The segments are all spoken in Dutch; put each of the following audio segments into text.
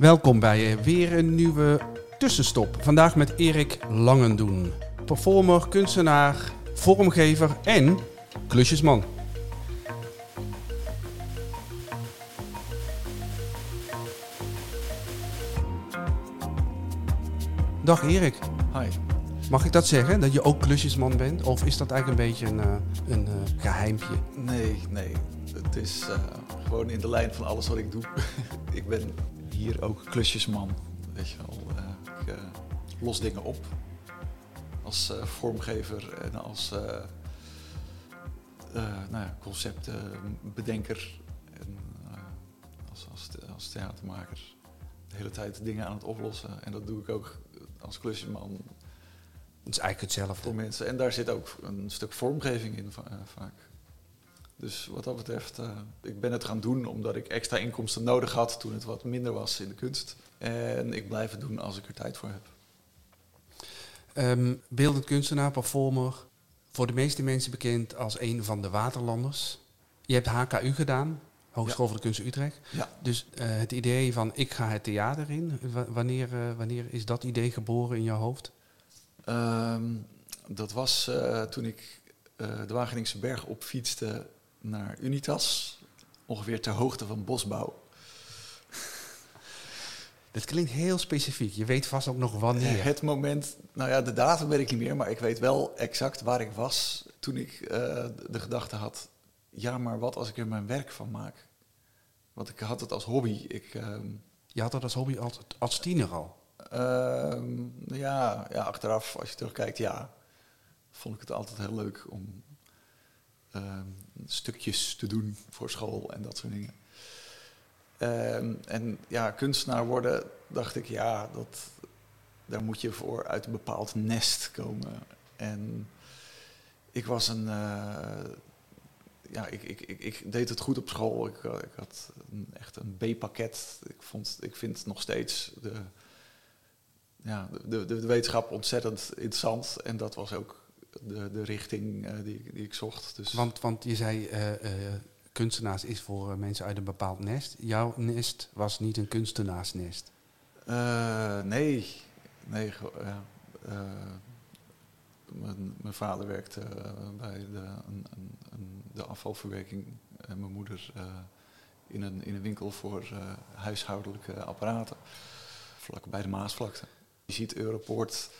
Welkom bij weer een nieuwe tussenstop. Vandaag met Erik Langendoen. Performer, kunstenaar, vormgever en klusjesman. Dag Erik. Hi. Mag ik dat zeggen, dat je ook klusjesman bent? Of is dat eigenlijk een beetje een, eh, een eh, geheimpje? Nee, nee. Het is eh, gewoon in de lijn van alles wat ik doe. ik ben hier ook klusjesman. Weet je wel. eh, ik eh, los dingen op. Als eh, vormgever en als nou ja, conceptbedenker. En als, als, als theatermaker. De hele tijd dingen aan het oplossen. En dat doe ik ook als klusjesman Het is eigenlijk hetzelfde. voor mensen. En daar zit ook een stuk vormgeving in va- vaak. Dus wat dat betreft, eh, ik ben het gaan doen omdat ik extra inkomsten nodig had toen het wat minder was in de kunst. En ik blijf het doen als ik er tijd voor heb. Ehm, beeldend kunstenaar, performer. Voor de meeste mensen bekend als een van de waterlanders. Je hebt HKU gedaan, Hogeschool voor de Kunsten Utrecht. Ja. Dus eh, het idee van ik ga het theater in, wa- wanneer, eh, wanneer is dat idee geboren in jouw hoofd? Ehm, dat was toen ik de Wageningse Berg opfietste naar Unitas. Ongeveer ter hoogte van Bosbouw. Dat klinkt heel specifiek. Je weet vast ook nog wanneer. Het moment, nou ja, de datum weet ik niet meer, maar ik weet wel exact waar ik was toen ik eh, de gedachte had: ja, maar wat als ik er mijn werk van maak? Want ik had het als hobby. Ik, ehm, Je had dat als hobby als, als tiener al. ehm, ja, ja, achteraf, als je terugkijkt, ja, vond ik het altijd heel leuk om ehm, stukjes te doen voor school en dat soort dingen. Ehm, en ja, kunstenaar worden, dacht ik, ja, dat, daar moet je voor uit een bepaald nest komen. En ik was een, eh, ja, ik, ik, ik, ik deed het goed op school. Ik, eh, ik had echt een B-pakket. Ik, vond, ik vind nog steeds de, ja, de, de wetenschap ontzettend interessant. En dat was ook de, de richting eh, die, ik- die ik zocht. Dus Want, want je zei eh, eh, kunstenaars is voor mensen uit een bepaald nest. Jouw nest was niet een kunstenaarsnest. Nee, nee. ja, mijn, mijn vader werkte bij de, een, een, een- de afvalverwerking en mijn moeder in, een, in een winkel voor huishoudelijke apparaten, vlak bij de Maasvlakte. Je ziet Europoort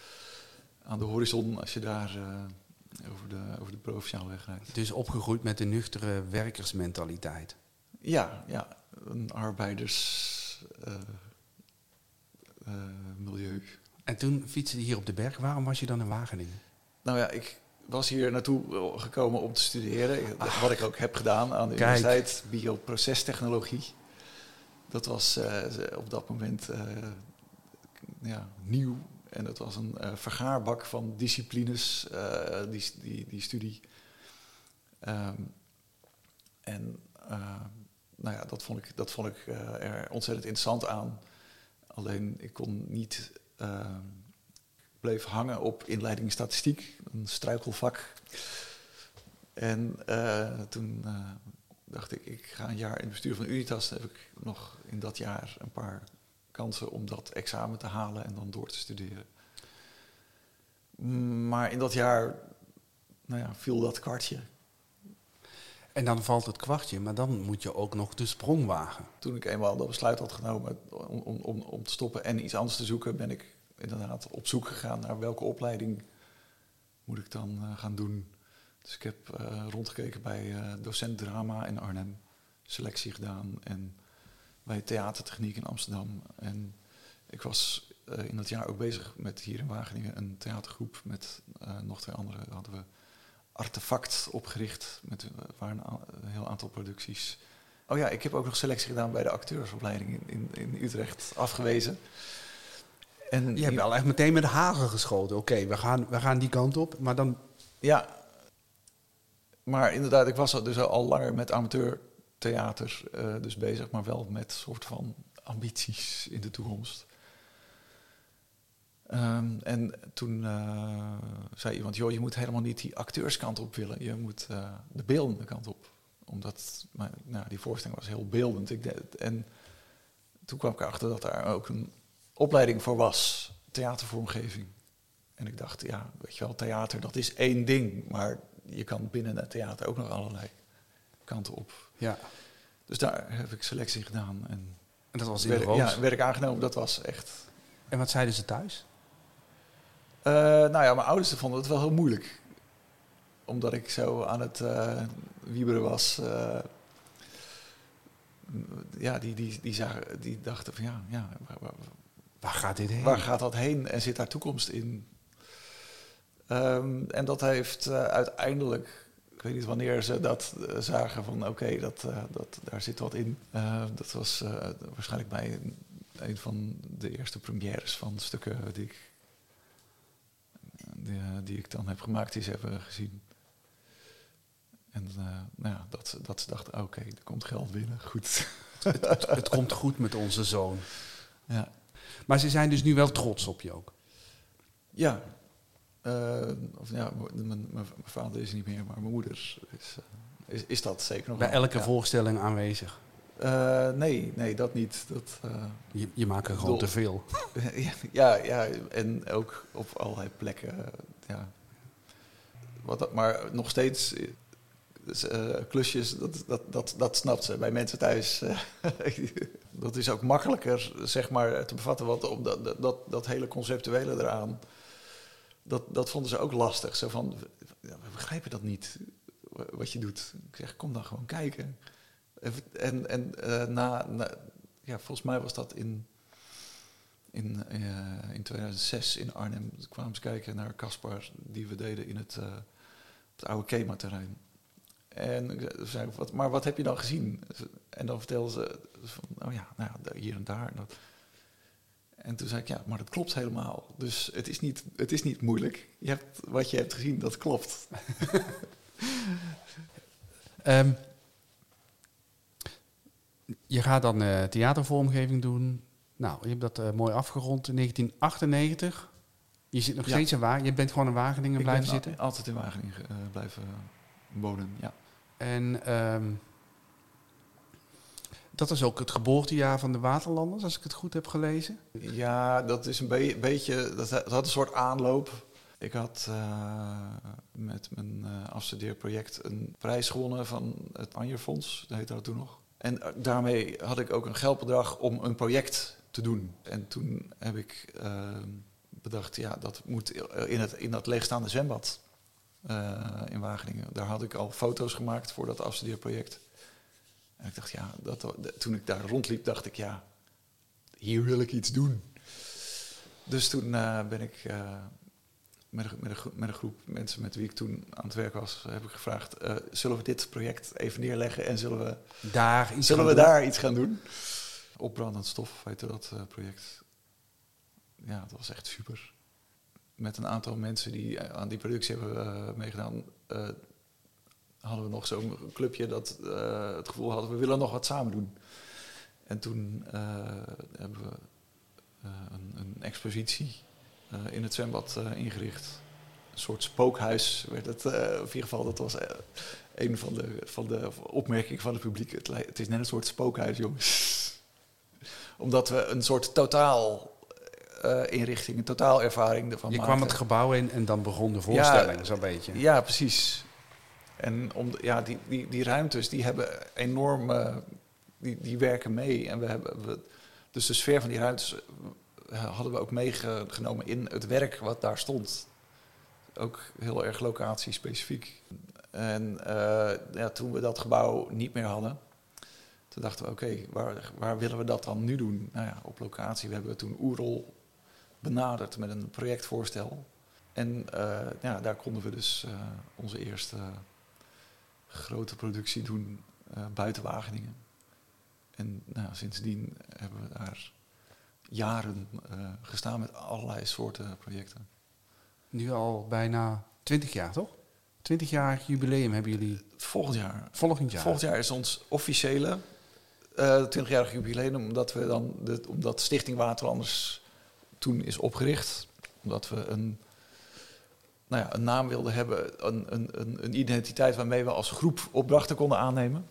aan de horizon als je daar eh, over, de, over de provinciale weg rijdt. Dus opgegroeid met een nuchtere werkersmentaliteit. Ja, ja, een arbeiders eh, eh. En toen fietste je hier op de berg. Waarom was je dan in Wageningen? Nou ja, ik was hier naartoe gekomen om te studeren. Ik- Wat ik ook heb gedaan aan de Kijk. universiteit, bioprocestechnologie. Dat was op dat moment ja, nieuw. En dat was een eh, vergaarbak van disciplines, eh, die, die, die studie. Ehm, en eh, nou ja, dat vond ik, dat vond ik er ontzettend interessant aan. Alleen ik kon niet ehm, bleef hangen op inleiding statistiek, een struikelvak. En toen dacht ik, ik ga een jaar in het bestuur van Unitas. Heb ik nog in dat jaar een paar kansen om dat examen te halen en dan door te studeren. Maar in dat jaar nou ja, viel dat kwartje. En dan valt het kwartje, maar dan moet je ook nog de sprong wagen. Toen ik eenmaal dat besluit had genomen om, om, om, om te stoppen en iets anders te zoeken, ben ik inderdaad op zoek gegaan naar welke opleiding moet ik dan eh, gaan doen. Dus ik heb eh, rondgekeken bij eh, docent drama in Arnhem, selectie gedaan en bij theatertechniek in Amsterdam. En ik was eh, in dat jaar ook bezig met hier in Wageningen een theatergroep met eh, nog twee anderen. Hadden we Artefact opgericht met eh, waar een, heel aantal producties. Oh ja, ik heb ook nog selectie gedaan bij de acteursopleiding in, in, in Utrecht, afgewezen. En Je hebt wel echt meteen met de hagel geschoten. Oké, we, gaan, we gaan die kant op. Maar dan, Ja, maar inderdaad, ik was al- dus al langer met amateurtheater eh, dus bezig, maar wel met soort van ambities in de toekomst. Ehm, en toen eh, zei iemand, joh, je moet helemaal niet die acteurskant op willen. Je moet eh, de beeldende kant op. Omdat mijn, nou, die voorstelling was heel beeldend. Ik, en toen kwam ik erachter dat daar ook een opleiding voor was, theatervormgeving. En ik dacht, ja, weet je wel, theater, dat is één ding. Maar je kan binnen het theater ook nog allerlei kanten op. Ja. Dus daar heb ik selectie gedaan. En, En dat was in de ja, werd ik aangenomen. Dat was echt... En wat zeiden ze thuis? Eh, nou ja, mijn ouders vonden het wel heel moeilijk. Omdat ik zo aan het eh wieberen was. eh, ja, die, die, die, zagen, die dachten van ja, ja waar, waar- Waar gaat dit heen? waar gaat dat heen en zit daar toekomst in? Ehm, en dat heeft uiteindelijk, ik weet niet wanneer ze dat eh, zagen van oké, dat, eh, dat, daar zit wat in. Eh, dat was waarschijnlijk bij een, een van de eerste premières van stukken die ik, die, die ik dan heb gemaakt, die ze hebben gezien. En nou ja, dat, ze- dat ze dachten, oké, er komt geld binnen, goed. het, het komt goed met onze zoon. ja. Maar ze zijn dus nu wel trots op je ook. Ja. Eh, of ja, mijn, vader is niet meer, maar mijn moeder is, eh, is, is dat zeker nog Bij elke ja. voorstelling aanwezig. Eh, nee, nee, dat niet. Dat, Je, je maakt er gewoon te veel. ja, ja, en ook op allerlei plekken. ja. Wat dat, maar nog steeds, dus, klusjes, dat, dat, dat, dat snapt ze bij mensen thuis. dat is ook makkelijker, zeg maar, te bevatten. Want om dat, dat, dat hele conceptuele eraan, dat, dat vonden ze ook lastig. Zo van, we begrijpen dat niet, wat je doet. Ik zeg, kom dan gewoon kijken. En, en eh, na, ja, volgens mij was dat in, in, eh, in 2006 in Arnhem. Toen kwamen ze kijken naar Caspar, die we deden in het, eh, het oude Kema-terrein. En zei- wat, maar wat heb je dan gezien? En dan vertelden ze oh ja, nou ja, hier en daar. Dat. En toen zei ik, ja, maar dat klopt helemaal. Dus het is niet, het is niet moeilijk. Je hebt, wat je hebt gezien, dat klopt. Ehm, je gaat dan eh, theatervormgeving doen. Nou, je hebt dat eh, mooi afgerond in 1998. Je zit nog Ja. steeds in Wageningen. Je bent gewoon in Wageningen Ik blijven zitten. al- altijd in Wageningen eh, blijven wonen, ja. En ehm, dat is ook het geboortejaar van de Waterlanders, als ik het goed heb gelezen. Ja, dat is een be- beetje. Dat ha- dat had een soort aanloop. Ik had eh, met mijn eh, afstudeerproject een prijs gewonnen van het Anjerfonds, dat heette dat toen nog. En eh, daarmee had ik ook een geldbedrag om een project te doen. En toen heb ik bedacht, ja, dat moet in, het, in dat leegstaande zwembad in Wageningen. Daar had ik al foto's gemaakt voor dat afstudeerproject. En ik dacht, ja, dat, toen ik daar rondliep, dacht ik, ja, hier wil ik iets doen. Dus toen eh, ben ik eh, met, een, met, een, met een groep mensen met wie ik toen aan het werk was, heb ik gevraagd: eh, zullen we dit project even neerleggen en zullen we, Daar iets zullen gaan we doen. daar iets gaan doen? Opbrandend stof heette dat project. Ja, dat was echt super. Met een aantal mensen die aan die productie hebben meegedaan, hadden we nog zo'n clubje dat eh, het gevoel hadden, we willen nog wat samen doen. En toen eh, hebben we eh, een, een expositie in het zwembad ingericht. Een soort spookhuis werd het. in ieder geval, dat was een van de, van de opmerkingen van het publiek. Het, het is net een soort spookhuis, jongens. Omdat we een soort totaal inrichting, een totaal ervaring ervan Je kwam het gebouw in en dan begon de voorstelling, zo'n beetje. Ja, precies. En om, ja, die, die, die ruimtes die hebben enorm, die, die werken mee. En we hebben, we, dus de sfeer van die ruimtes eh, hadden we ook meegenomen in het werk wat daar stond. Ook heel erg locatiespecifiek. En eh, ja, toen we dat gebouw niet meer hadden, toen dachten we, oké, waar, waar willen we dat dan nu doen? Nou ja, op locatie. We hebben toen Oerol benaderd met een projectvoorstel. En eh, ja, daar konden we dus onze eerste grote productie doen eh, buiten Wageningen. En nou, sindsdien hebben we daar jaren eh, gestaan met allerlei soorten projecten. Nu al bijna 20 jaar, toch? 20 jaar jubileum hebben jullie Volgend jaar, volgend jaar. volgend jaar is ons officiële eh 20-jarig jubileum, omdat we dan de, omdat Stichting Waterlanders toen is opgericht, omdat we een, nou ja, een naam wilden hebben, een, een, een, een identiteit waarmee we als groep opdrachten konden aannemen.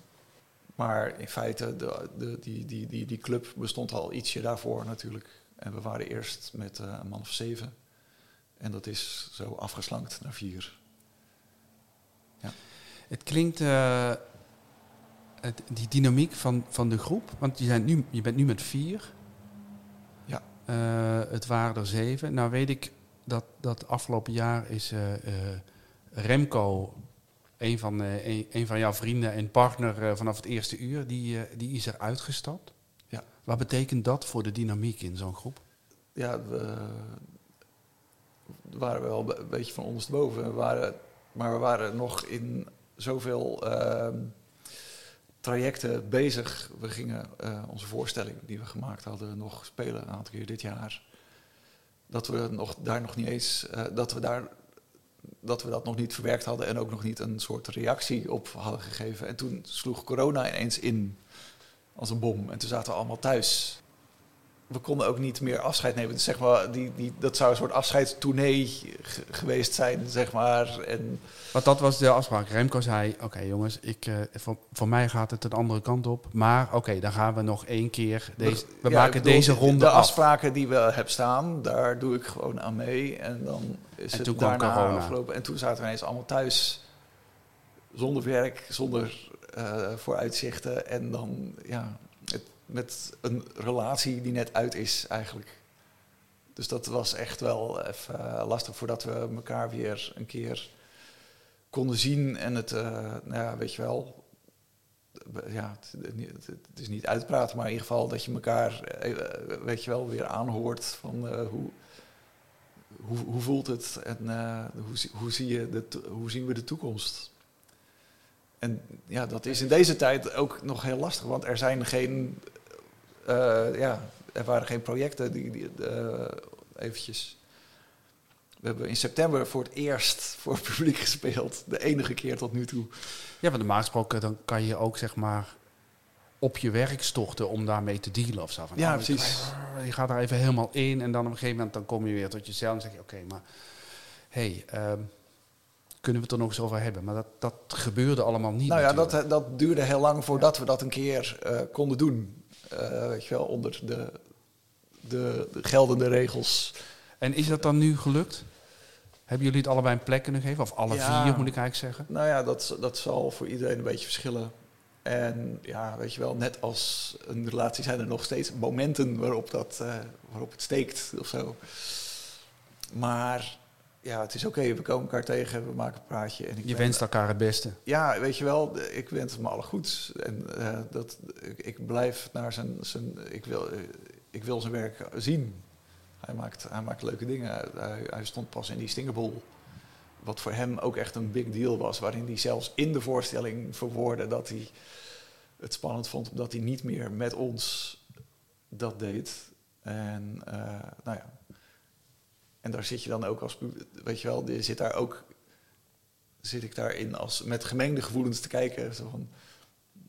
Maar in feite, de, de, die, die, die, die club bestond al ietsje daarvoor natuurlijk. En we waren eerst met eh, een man of zeven. En dat is zo afgeslankt naar vier. Het klinkt, eh, het, die dynamiek van, van de groep, want je, zijn nu, je bent nu met vier. Ja. Eh, het waren er zeven. Nou weet ik dat, dat afgelopen jaar is eh, eh, Remco, een van, eh, een, een van jouw vrienden en partner vanaf het eerste uur, die, die is er uitgestapt. Ja. Wat betekent dat voor de dynamiek in zo'n groep? Ja, we waren wel een beetje van ondersteboven. We waren, maar we waren nog in zoveel ehm, trajecten bezig. We gingen onze voorstelling die we gemaakt hadden nog spelen een aantal keer dit jaar. Dat we nog, daar nog niet eens, eh, dat we daar dat we dat nog niet verwerkt hadden en ook nog niet een soort reactie op hadden gegeven. En toen sloeg corona ineens in als een bom. En toen zaten we allemaal thuis. We konden ook niet meer afscheid nemen. Dus zeg maar, die, die, dat zou een soort afscheidstournee ge- geweest zijn, zeg maar. En Want dat was de afspraak. Remco zei, oké jongens, ik, eh, voor, voor mij gaat het een andere kant op. Maar oké, dan gaan we nog één keer, deze, we Ja, maken bedoel, deze de- ronde De af. afspraken die we hebben staan, daar doe ik gewoon aan mee. En dan is En het toen daarna corona. afgelopen. En toen zaten we ineens allemaal thuis. Zonder werk, zonder eh, vooruitzichten. En dan, ja, met een relatie die net uit is eigenlijk. Dus dat was echt wel even eh, lastig voordat we elkaar weer een keer konden zien. En het, eh, nou ja, weet je wel, ja, het, is niet uitpraten, maar in ieder geval dat je elkaar, eh, weet je wel, weer aanhoort van hoe, hoe, hoe voelt het en hoe, hoe, zie je de, hoe zien we de toekomst. En ja, dat is in deze tijd ook nog heel lastig, want er zijn geen, ja, er waren geen projecten die, die eh, eventjes. We hebben in september voor het eerst voor het publiek gespeeld, de enige keer tot nu toe. Ja, want normaal gesproken dan kan je ook zeg maar op je werkstochten om daarmee te dealen of zo. Van, Ja, oh, precies. Je gaat daar even helemaal in en dan op een gegeven moment dan kom je weer tot jezelf en zeg je, oké, maar hey, ehm, kunnen we het er nog eens over hebben? Maar dat, dat gebeurde allemaal niet Nou ja, dat, natuurlijk. eh, dat duurde heel lang voordat we dat een keer eh, konden doen. Eh, weet je wel, onder de, de, de geldende regels. En is dat dan nu gelukt? Hebben jullie het allebei een plek kunnen geven? Of alle Ja. vier, moet ik eigenlijk zeggen? Nou ja, dat, dat zal voor iedereen een beetje verschillen. En ja, weet je wel, net als een relatie zijn er nog steeds momenten waarop, dat, eh, waarop het steekt of zo. Maar ja, het is oké, we komen elkaar tegen, we maken een praatje. En ik Je ben- wenst elkaar het beste. Ja, weet je wel, ik wens hem alle goeds. En eh, dat, ik, ik blijf naar zijn, zijn ik, wil, eh, ik wil zijn werk zien. Hij maakt, hij maakt leuke dingen. Hij, hij stond pas in die Stingerbol. Wat voor hem ook echt een big deal was. Waarin hij zelfs in de voorstelling verwoordde dat hij het spannend vond. Omdat hij niet meer met ons dat deed. En eh, nou ja. En daar zit je dan ook als, weet je wel, je zit daar ook zit ik daarin als met gemengde gevoelens te kijken. Zo van,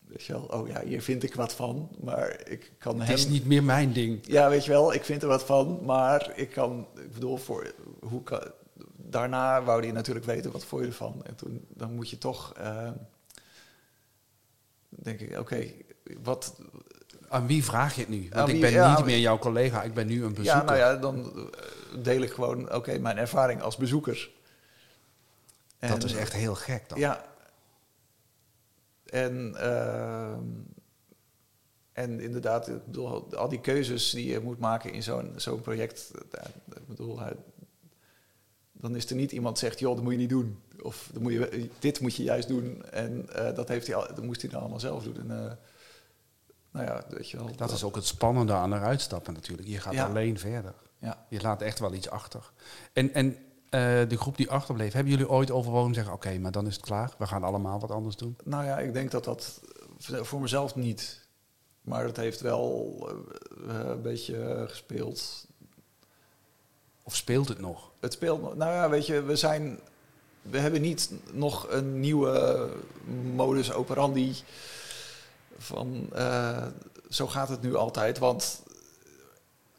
weet je wel, oh ja, hier vind ik wat van, maar ik kan Het hem... is niet meer mijn ding. Ja, weet je wel, ik vind er wat van, maar ik kan, ik bedoel, voor, hoe kan, daarna wou hij natuurlijk weten, wat vond je ervan? En toen, dan moet je toch, eh, denk ik, oké, wat... Aan wie vraag je het nu? Want Aan ik wie- ben ja, niet meer jouw collega, ik ben nu een bezoeker. Ja, nou ja, dan eh, deel ik gewoon, oké, mijn ervaring als bezoeker. dat En- is echt heel gek dan. Ja. En, ehm, en inderdaad, ik bedoel, al die keuzes die je moet maken in zo'n zo'n project. ik bedoel, dan is er niet iemand die zegt, joh, dat moet je niet doen. Of dan moet je, dit moet je juist doen. En eh, dat, heeft hij al, dat moest hij dan allemaal zelf doen. En, eh, nou ja, weet je wel. Dat is ook het spannende aan eruit stappen natuurlijk. Je gaat Ja. alleen verder. Ja. Je laat echt wel iets achter. En, en eh, de groep die achterbleef, hebben jullie ooit overwogen zeggen... oké, maar dan is het klaar, we gaan allemaal wat anders doen? Nou ja, ik denk dat dat voor mezelf niet. Maar het heeft wel eh, eh, een beetje gespeeld. Of speelt het nog? Het speelt nog. Nou ja, weet je, we zijn. We hebben niet nog een nieuwe modus operandi. Van zo gaat het nu altijd. Want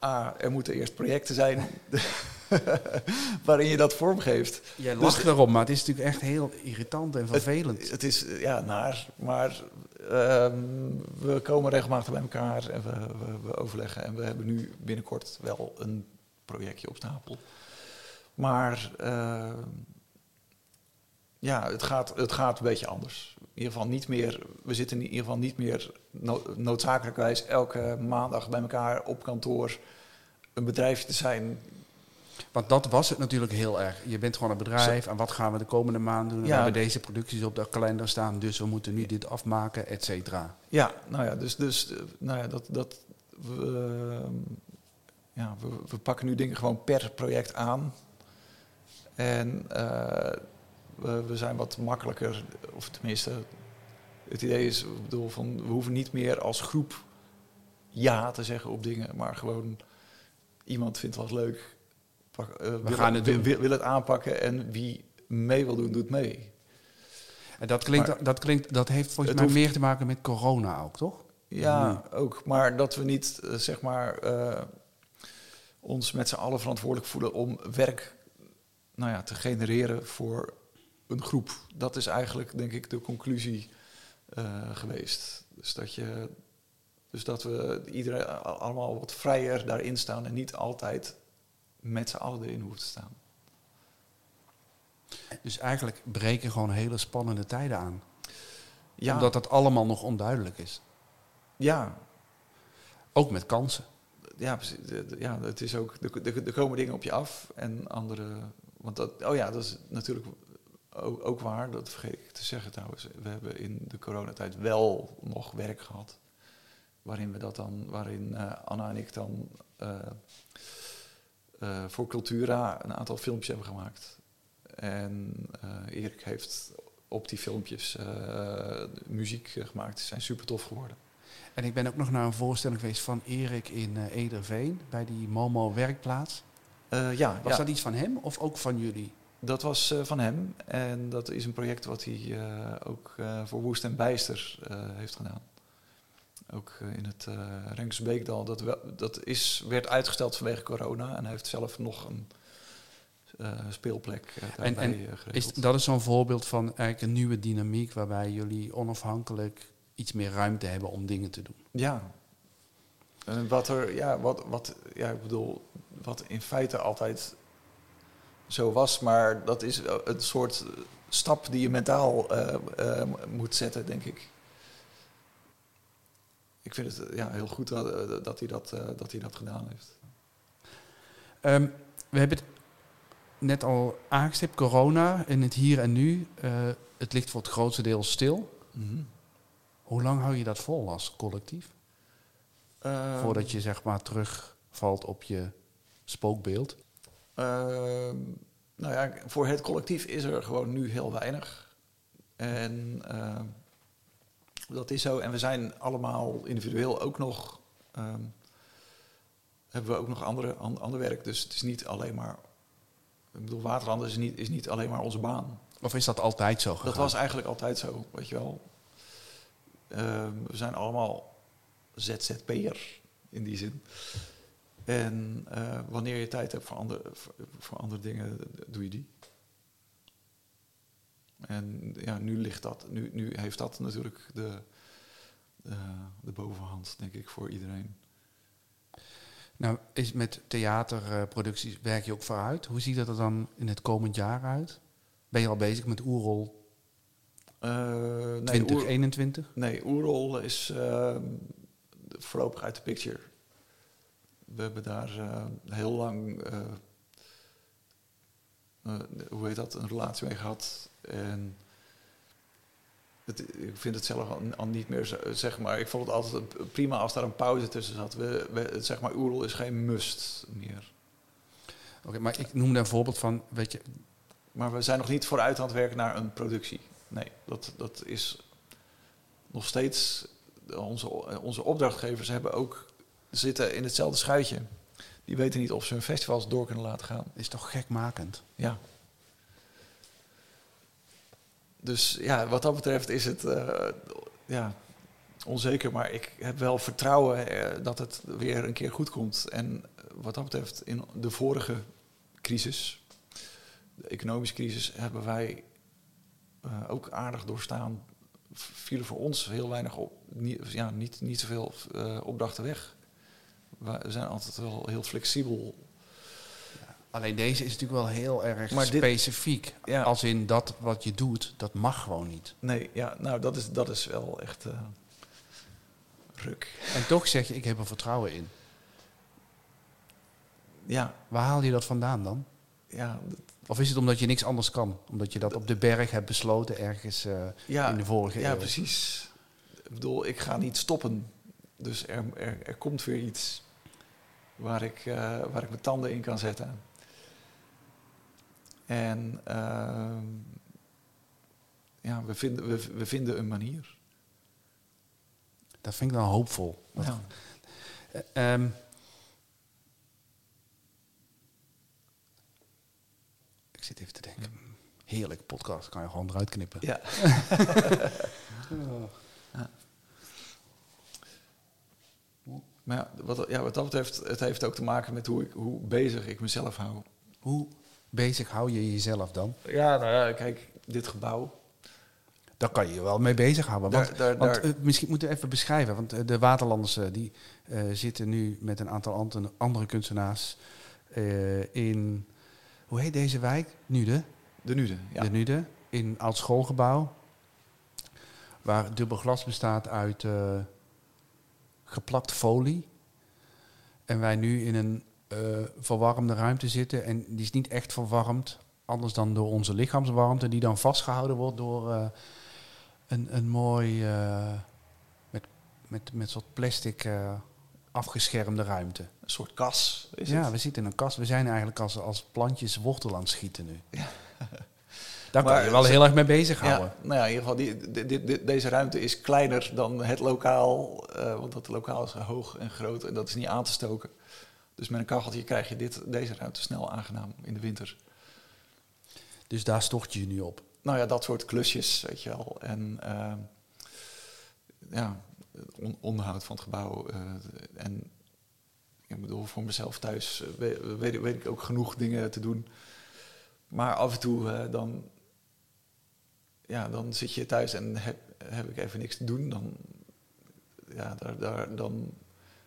A, er moeten eerst projecten zijn. waarin je dat vormgeeft. Jij Dus- lacht erom, maar het is natuurlijk echt heel irritant en vervelend. Het is ja naar, maar ehm, we komen regelmatig bij elkaar en we, we, we overleggen. En we hebben nu binnenkort wel een projectje op stapel. Maar ehm, ja, het gaat, het gaat een beetje anders. In ieder geval niet meer, we zitten in ieder geval niet meer no noodzakelijkwijs elke maandag bij elkaar op kantoor een bedrijfje te zijn. Want dat was het natuurlijk heel erg. Je bent gewoon een bedrijf en wat gaan we de komende maand doen? We hebben deze producties op de kalender staan, dus we moeten nu dit afmaken, et cetera. Ja, nou ja, dus, dus eh, nou ja, dat, dat, we, ehm, ja, we, we pakken nu dingen gewoon per project aan. En eh, we, we zijn wat makkelijker, of tenminste, het idee is, ik bedoel, van, we hoeven niet meer als groep ja te zeggen op dingen, maar gewoon iemand vindt wat leuk, pak, eh, wil, gaan het wil- doen. wil- wil het aanpakken en wie mee wil doen, doet mee. En dat, klinkt, Maar- dat, klinkt, dat heeft volgens mij hoeft- meer te maken met corona ook, toch? Ja, ook. Maar dat we niet, eh, zeg maar, eh, ons met z'n allen verantwoordelijk voelen om werk nou ja, te genereren voor een groep. Dat is eigenlijk, denk ik, de conclusie eh, geweest. Dus dat, je, dus dat we iedereen allemaal wat vrijer daarin staan en niet altijd met z'n allen erin hoeven te staan. Dus eigenlijk breken gewoon hele spannende tijden aan. Ja, Omdat dat allemaal nog onduidelijk is. ja, Ook met kansen. ja, ja, het is ook, er komen dingen op je af en andere. Want dat, oh ja, dat is natuurlijk ook, ook waar, dat vergeet ik te zeggen trouwens. We hebben in de coronatijd wel nog werk gehad. Waarin we dat dan, waarin eh, Anna en ik dan eh, eh, voor Cultura een aantal filmpjes hebben gemaakt. En Erik heeft op die filmpjes muziek gemaakt. Ze zijn super tof geworden. En ik ben ook nog naar een voorstelling geweest van Erik in Ederveen, bij die Momo werkplaats. Ja, Was ja. dat iets van hem of ook van jullie? Dat was eh, van hem en dat is een project wat hij eh, ook eh, voor Woest en Bijster heeft gedaan. Ook in het eh Renksbeekdal. Dat, wel- dat is, werd uitgesteld vanwege corona en hij heeft zelf nog een speelplek daarbij En- en Is, dat is zo'n voorbeeld van eigenlijk een nieuwe dynamiek waarbij jullie onafhankelijk iets meer ruimte hebben om dingen te doen. Ja. En wat er, ja, wat, wat, ja, ik bedoel, wat in feite altijd zo was, maar dat is een soort stap die je mentaal eh, eh, moet zetten, denk ik. Ik vind het eh, ja, heel goed dat, dat, hij dat, dat hij dat gedaan heeft. Ehm, we hebben het net al aangestipt, corona in het hier en nu. het ligt voor het grootste deel stil. Hoe lang hou je dat vol als collectief? Ehm, Voordat je zeg maar terugvalt op je spookbeeld. Ehm, nou ja, voor het collectief is er gewoon nu heel weinig. En ehm, dat is zo. En we zijn allemaal individueel ook nog. ehm, hebben we ook nog andere, an- ander werk. Dus het is niet alleen maar. Ik bedoel, waterhanden is niet, is niet alleen maar onze baan. Of is dat altijd zo gegaan? Dat was eigenlijk altijd zo, weet je wel. We zijn allemaal ZZP'er in die zin. En eh, wanneer je tijd hebt voor andere, voor, voor andere dingen, doe je die. En ja, nu ligt dat, nu, nu heeft dat natuurlijk de, eh, de bovenhand, denk ik, voor iedereen. Nou, is met theaterproducties werk je ook vooruit? Hoe ziet dat er dan in het komend jaar uit? Ben je al bezig met Oerol Eh, nee, Oer- 2021? Nee, Oerol is ehm, voorlopig uit de picture. We hebben daar eh, heel lang, eh, eh, hoe heet dat, een relatie mee gehad. En het, ik vind het zelf al, al niet meer, zeg maar, ik vond het altijd prima als daar een pauze tussen zat. We, we, zeg maar, Oerol is geen must meer. Oké, maar ik noemde een voorbeeld van, weet je, Maar we zijn nog niet vooruit aan het werken naar een productie. Nee, dat, dat is nog steeds. Onze, onze opdrachtgevers hebben ook zitten in hetzelfde schuitje. Die weten niet of ze hun festivals door kunnen laten gaan. is toch gekmakend? Ja. Dus ja, wat dat betreft is het eh, ja, onzeker. Maar ik heb wel vertrouwen eh, dat het weer een keer goed komt. En wat dat betreft, in de vorige crisis, de economische crisis, hebben wij eh, ook aardig doorstaan. vielen voor ons heel weinig op, niet, ja, niet, niet zoveel uh, opdrachten weg. We zijn altijd wel heel flexibel. Alleen deze is natuurlijk wel heel erg maar specifiek. ja. Als in dat wat je doet, dat mag gewoon niet. Nee, ja, nou dat is, dat is wel echt uh, ruk. En toch zeg je, ik heb er vertrouwen in. Ja. Waar haal je dat vandaan dan? Ja, of is het omdat je niks anders kan? Omdat je dat op de berg hebt besloten ergens uh, in de vorige ja, eeuw? Ja, precies. Ik bedoel, ik ga niet stoppen. Dus er, er, er komt weer iets waar ik, uh, waar ik mijn tanden in kan zetten. En uh, ja, we vinden, we, we vinden een manier. Dat vind ik dan hoopvol. Ja. Uh, Ik zit even te denken. Heerlijk podcast, kan je gewoon eruit knippen. Ja. ja. Maar ja wat, ja, wat dat betreft, het heeft ook te maken met hoe, ik, hoe bezig ik mezelf hou. Hoe bezig hou je jezelf dan? Ja, nou ja, kijk, dit gebouw. Daar kan je je wel mee bezighouden. Want, daar, want uh, misschien moeten we even beschrijven. Want uh, de Waterlanders uh, die zitten nu met een aantal andere kunstenaars in hoe heet deze wijk? Nude. De Nude, ja. De Nude, in oud schoolgebouw. Waar dubbel glas bestaat uit geplakt folie. En wij nu in een uh, verwarmde ruimte zitten. En die is niet echt verwarmd, anders dan door onze lichaamswarmte, die dan vastgehouden wordt door uh, een, een mooi met, met, met soort plastic afgeschermde ruimte. Een soort kas is Ja, we zitten in een kas. We zijn eigenlijk als, als plantjes wortel aan het schieten nu. Ja. Daar kan je wel heel erg mee bezighouden. Ja, nou ja, in ieder geval, die, die, deze ruimte is kleiner dan het lokaal. Uh, want dat lokaal is hoog en groot en dat is niet aan te stoken. Dus met een kacheltje krijg je dit, deze ruimte snel aangenaam in de winter. Dus daar stort je je nu op? Nou ja, dat soort klusjes, weet je wel. En uh, ja, onderhoud van het gebouw. Uh, en ik bedoel, voor mezelf thuis weet, weet, weet, ik ook genoeg dingen te doen. Maar af en toe uh, dan, ja, dan zit je thuis en heb, heb ik even niks te doen. Dan, ja, daar, daar, dan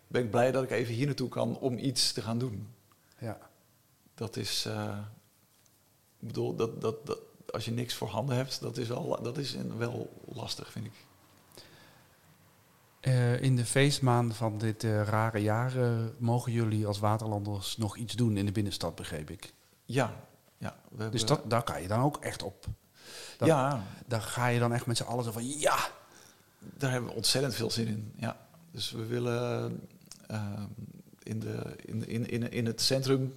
ben ik blij dat ik even hier naartoe kan om iets te gaan doen. Ja. Dat is, uh, ik bedoel, dat, dat, dat, als je niks voor handen hebt, dat is wel, dat is wel lastig, vind ik. Uh, in de feestmaanden van dit uh, rare jaar uh, mogen jullie als waterlanders nog iets doen in de binnenstad, begreep ik. Ja. ja we dus dat, daar kan je dan ook echt op. Dat, ja. Daar ga je dan echt met z'n allen zo van ja. Daar hebben we ontzettend veel zin in. Ja. Dus we willen in, de, in, in, in, in het centrum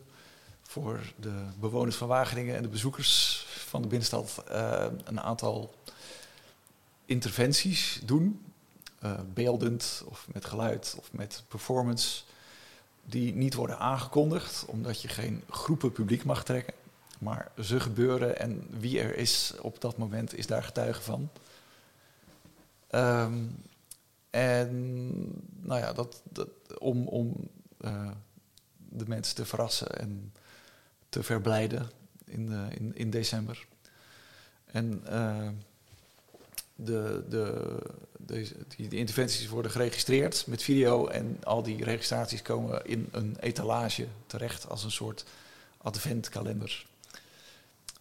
voor de bewoners van Wageningen en de bezoekers van de binnenstad een aantal interventies doen uh, beeldend of met geluid of met performance, die niet worden aangekondigd, omdat je geen groepen publiek mag trekken. Maar ze gebeuren en wie er is op dat moment is daar getuige van. Um, en nou ja, dat, dat om, om uh, de mensen te verrassen en te verblijden in, de, in, in december. En uh, de, de, die, die, interventies worden geregistreerd met video en al die registraties komen in een etalage terecht als een soort adventkalender.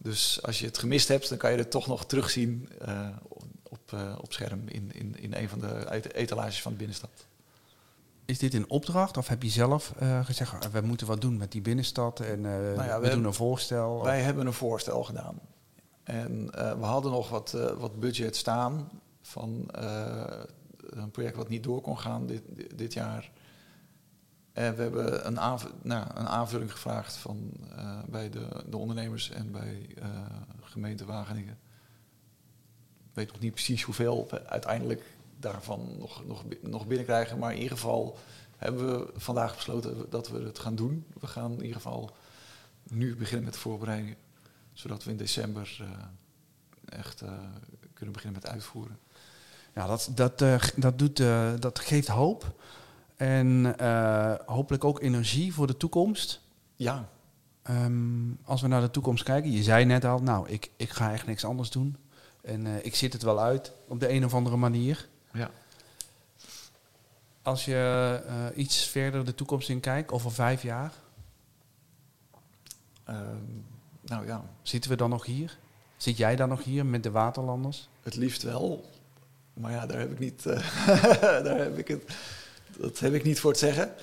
Dus als je het gemist hebt, dan kan je het toch nog terugzien uh, op, uh, op scherm in, in, in een van de etalages van de binnenstad. Is dit een opdracht of heb je zelf uh, gezegd, we moeten wat doen met die binnenstad en nou ja, we, we doen een voorstel? Wij hebben een voorstel gedaan. En we hadden nog wat, wat budget staan van een project wat niet door kon gaan dit, dit jaar. En we hebben een, nou, een aanvulling gevraagd van, bij de, de, ondernemers en bij gemeente Wageningen. Ik weet nog niet precies hoeveel we uiteindelijk daarvan nog, nog, binnenkrijgen. Maar in ieder geval hebben we vandaag besloten dat we het gaan doen. We gaan in ieder geval nu beginnen met de voorbereidingen zodat we in december uh, echt kunnen beginnen met uitvoeren. Ja, dat, dat, dat, doet, dat geeft hoop. En hopelijk ook energie voor de toekomst. Ja. Um, als we naar de toekomst kijken, je zei net al, nou, ik, ik ga echt niks anders doen. En eh, ik zit het wel uit op de een of andere manier. Ja. Als je eh, iets verder de toekomst in kijkt, over vijf jaar, Ehm, nou ja, zitten we dan nog hier? Zit jij dan nog hier met de Waterlanders? het liefst wel. Maar ja, daar heb ik niet, eh, daar heb ik het, dat heb ik niet voor te zeggen.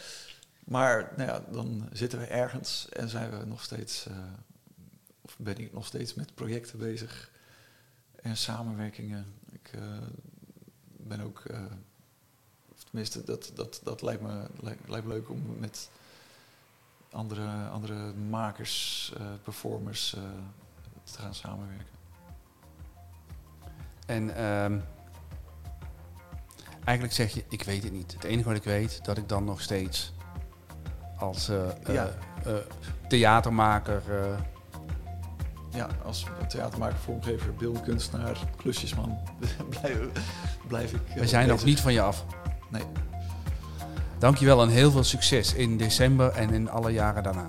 Maar nou ja, dan zitten we ergens en zijn we nog steeds, eh, of ben ik nog steeds met projecten bezig en samenwerkingen. Ik eh, ben ook, eh, of tenminste, dat, dat, dat lijkt, me, lijkt, me leuk om met andere, andere makers, performers te gaan samenwerken. En ehm, eigenlijk zeg je, ik weet het niet. Het enige wat ik weet, dat ik dan nog steeds als eh, eh, eh, theatermaker... Ja, als theatermaker, vormgever, beeldkunstenaar, klusjesman blijf, blijf ik. we zijn nog niet van je af. Nee, Dankjewel en heel veel succes in december en in alle jaren daarna.